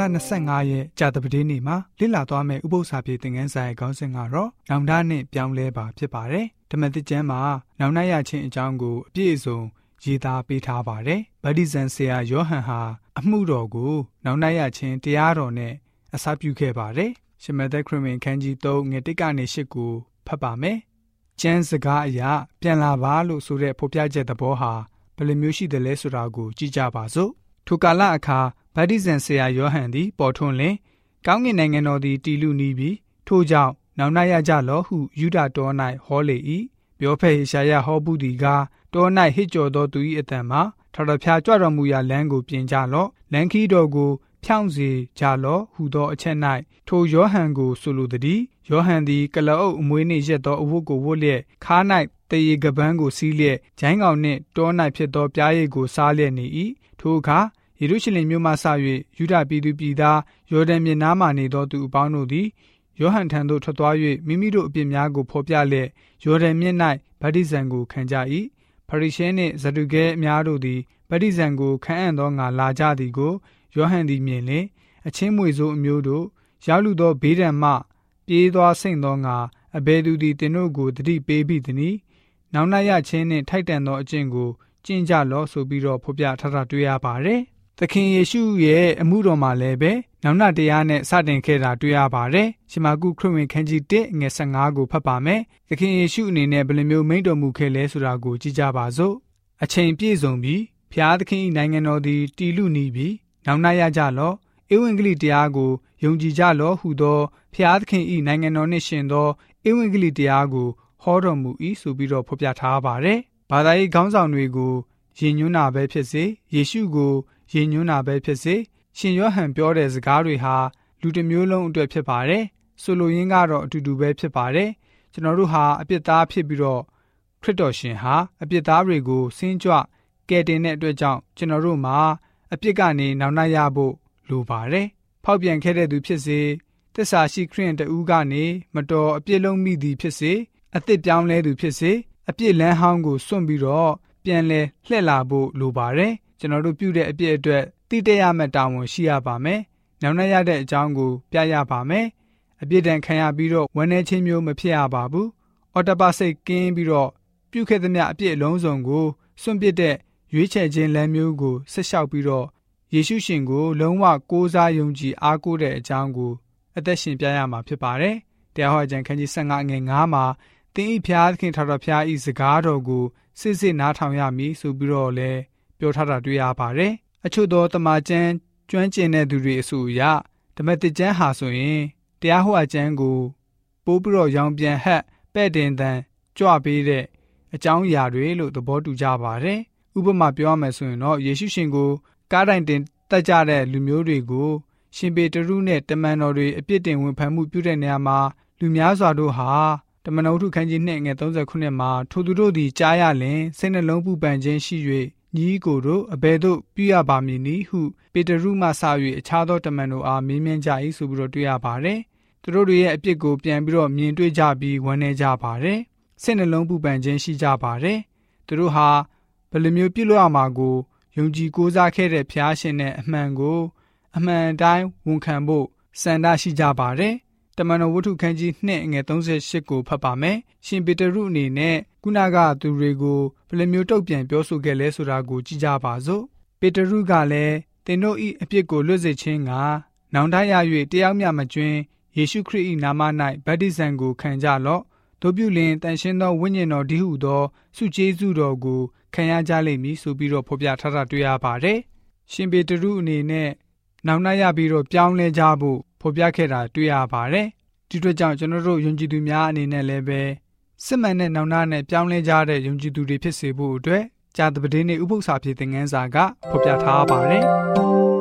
လ25ရက်ကြာသပတေးနေ့မှာလေ့လာသွားမယ့်ဥပုသ္စာပြေသင်ခန်းစာရဲ့ခေါင်းစဉ်ကတော့နောင်တနဲ့ပြောင်းလဲပါဖြစ်ပါတယ်။ဓမ္မသစ်ကျမ်းမှာနောင်တရခြင်းအကြောင်းကိုအပြည့်အစုံရေးသားပေးထားပါတယ်။ဗတ္တိဇံဆရာယောဟန်ဟာအမှုတော်ကိုနောင်တရခြင်းတရားတော်နဲ့အစပြုခဲ့ပါတယ်။ရှမသက်ခရစ်ဝင်ခန်းကြီး3ငွေ1ကနေ8ကိုဖတ်ပါမယ်။ကျမ်းစကားအရာပြန်လာပါလို့ဆိုတဲ့ဖော်ပြချက်သဘောဟာဘယ်လိုမျိုးရှိတယ်လဲဆိုတာကိုကြည့်ကြပါစို့။ ထိုကာလအခါဗတ္တိဇံဆရာယောဟန်သည် ပေါ်ထွန်းလင်ကောင်းကင်နိုင်ငံတော်သည်တည်လူနီးပြီးထို့ကြောင့်နောင်နာရကြလောဟုယူဒတော်၌ဟောလေ၏ပြောဖက်ဟေရှာယဟောဘူးဒီကားတော၌ဟစ်ကြော်သောသူ၏အတန်မှာထထဖျားကြွတော်မူရာလမ်းကိုပြင်ကြလော့လမ်းခီးတော်ကို ဖြောင့်စေကြလော့ဟူသောအချက်၌ထိုယောဟန်ကိုဆိုလိုသည်ယောဟန်သည်ကလအုပ်အမွေးနှင့်ရက်သောအဝတ်ကိုဝတ်လျက်ခါး၌တရေကပန်းကိုစီးလျက်ဂျိုင်းကောင်နှင့်တော၌ဖြစ်သောပြားရည်ကိုစားလျက်နေ၏ထိုအခါယေရုရှလင်မြို့မှဆ၍ယူဒပြည်သူပြည်သားယော်ဒန်မြစ်နားမှနေသောသူအပေါင်းတို့သည်ယောဟန်ထံသို့ထွက်သွား၍မိမိတို့အပြစ်များကိုဖော်ပြလျက်ယော်ဒန်မြစ်၌ဗတ္တိဇံကိုခံကြ၏ဖရိရှဲနှင့်ဇဒုကဲအများတို့သည်ဗတ္တိဇံကိုခံအံ့သောငါလာကြသည်ကို ယောဟန်သည်မြင်လင်အချင်းမွေဆိုးအမျိုးတို့ရောက်လူသောဘေးဒဏ်မှ ပြေးသွားစိမ့်သောငါအဘယ်သူသည်တင်တို့ကိုတတိပေးပြီးသည်။နောင်နာရချင်းနှင့်ထိုက်တန်သောအကျင့်ကိုကျင့်ကြလော့ဆိုပြီးတော့ဖော်ပြထားတာတွေ့ရပါတယ်။သခင်ယေရှုရဲ့အမှုတော်မှာလည်းပဲနောက်နာတရားနဲ့စတင်ခဲ့တာတွေ့ရပါတယ်။ရှမာကုခရစ်ဝင်ခန်းကြီး1ငွေ15ကိုဖတ်ပါမယ်။သခင်ယေရှုအနေနဲ့ဘယ်လိုမျိုးမိန့်တော်မူခဲ့လဲဆိုတာကိုကြည့်ကြပါစို့။အချိန်ပြည့်စုံပြီးဖျားသခင်နိုင်ငံတော်သည်တည်လူနေပြီး နောက်နာရကြလော့။ဧဝံဂေလိတရားကိုယုံကြည်ကြလော့ဟုသောဖျားသခင်၏နိုင်ငံတော်နှင့်ရှင်သောဧဝံဂေလိတရားကိုဟောတော်မူ၏ဆိုပြီးတော့ဖော်ပြထားပါတယ်။ဘာသာရေးခေါင်းဆောင်တွေကိုယဉ်ညွန်းတာပဲဖြစ်စေယေရှုကိုရည်ညွှန်းတာပဲဖြစ်စေရှင်ယောဟန်ပြောတဲ့စကားတွေဟာလူတစ်မျိုးလုံးအတွက်ဖြစ်ပါတယ်ဆိုလိုရင်းကတော့အတူတူပဲဖြစ်ပါတယ်ကျွန်တော်တို့ဟာအပြစ်သားဖြစ်ပြီးတော့ခရစ်တော်ရှင်ဟာအပြစ်သားတွေကိုစင်းကြွကယ်တင်တဲ့အတွက်ကြောင့်ကျွန်တော်တို့မှာ အပြစ်ကနေနောက်နှရဖို့လိုပါတယ်ဖောက်ပြန်ခဲ့တဲ့သူဖြစ်စေတစ္ဆာရှိခရစ်တူးကနေမတော်အပြစ်လုံးမိသည်ဖြစ်စေအသစ်ပြောင်းလဲသူဖြစ်စေအပြစ်လန်းဟောင်းကိုစွန့်ပြီးတော့ပြန်လဲလှည့်လာဖို့လိုပါတယ်ကျွန်တော်တို့ပြုတဲ့အပြစ်အတွက်တိတက်ရမယ့်တာဝန်ရှိရပါမယ်။နောက်နှရတဲ့အကြောင်းကိုပြရပါမယ်။အပြစ်ဒဏ်ခံရပြီးတော့ဝန်းနေချင်းမျိုးမဖြစ်ရပါဘူး။အော်တပါစိတ်ကင်းပြီးတော့ပြုခဲ့သမျှအပြစ်အလုံးစုံကိုစွန့်ပစ်တဲ့ ရွေးချယ်ခြင်းလမ်းမျိုးကိုဆက်လျှောက်ပြီးတော့ယေရှုရှင်ကိုလုံးဝကိုးစားယုံကြည်အားကိုးတဲ့အကြောင်းကိုအသက်ရှင်ပြရမှာဖြစ်ပါတယ်။တရားဟောကြံခန်းကြီး15ငွေ9မှာတင်းဤဖျားသခင်ထာတော်ဖျားဤစကားတော်ကိုစစ်စစ်နားထောင်ရမည်ဆိုပြီးတော့လဲပြောထားတာတွေ့ရပါတယ်။အချို့သောတမန်ကျမ်းကျွမ်းကျင်တဲ့သူတွေအဆိုအရဓမ္မတိကျမ်းဟာဆိုရင်တရားဟောအကျမ်းကိုပိုးပြီးတော့ရောင်ပြန်ဟက်ပဲ့တင်တန်ကြွပေးတဲ့အကြောင်းအရာတွေလို့သဘောတူကြပါတယ်။ ဥပမာပြောရမယ်ဆိုရင်တော့ယေရှုရှင်ကိုကားတိုင်တင်တက်ကြတဲ့လူမျိုးတွေကိုရှင်ပေတရုနဲ့တမန်တော်တွေအပြစ်တင်ဝန်ဖန်မှုပြုတဲ့နေရာမှာလူများစွာတို့ဟာတမန်တော်ထုခန်းကြီး2ငယ်39မှာထိုသူတို့သည်ကြားရလင်စိတ်နှလုံးပူပန်ခြင်းရှိ၍ညီကိုတို့အဘယ်သို့ပြုရပါမည်နည်းဟုပေတရုမှစ၍အခြားသောတမန်တို့အားမေးမြန်းကြ၏ဆိုပြီးတော့တွေ့ရပါတယ်။သူတို့ရဲ့အပြစ်ကိုပြန်ပြီးတော့မြင်တွေ့ကြပြီးဝမ်းနည်းကြပါတယ်။စိတ်နှလုံးပူပန်ခြင်းရှိကြပါတယ်။သူတို့ဟာ ဘယ်လိုမျိုးပြုလုပ်ရမှာကိုယုံကြည်ကိုးစားခဲ့တဲ့ဖျားရှင်နဲ့အမှန်ကို အမှန်တိုင်းဝန်ခံဖို့စံတာရှိကြပါတယ်တမန်တော်ဝတ္ထုခန်းကြီး2ငွေ38ကိုဖတ်ပါမယ်။ရှင်ပေတရုအနေနဲ့ခုနကသူတွေကိုဘယ်လိုမျိုးတုတ်ပြန်ပြောဆိုခဲ့လဲဆိုတာကိုကြည့်ကြပါစို့။ပေတရုကလည်းသင်တို့၏အပြစ်ကိုလွတ်စေခြင်းကနောင်တရ၍တယောက်မျှမကျွင်းယေရှုခရစ်၏နာမ၌ဗတ္တိဇံကိုခံကြလော့။ တို့ပြုလင်တန်ရှင်းသောဝိညာဉ်တော်ဒီဟုသောစုကျေးဇူးတော်ကိုခံရကြလိမ့်မည်ဆိုပြီးတော့ဖော်ပြထားတာတွေ့ရပါတယ်။ရှင်ပေတရုအနေနဲ့နောင်တရပြီးတော့ပြောင်းလဲကြဖို့ဖော်ပြခဲ့တာတွေ့ရပါတယ်။ဒီအတွက်ကြောင့်ကျွန်တော်တို့ယုံကြည်သူများအနေနဲ့လည်းပဲစစ်မှန်တဲ့နောင်နာနဲ့ပြောင်းလဲကြတဲ့ယုံကြည်သူတွေဖြစ်စေဖို့အတွက်ကြာသပတေးနေ့ဥပုသ္စာဖြစ်တဲ့ငန်းစာကဖော်ပြထားပါတယ်။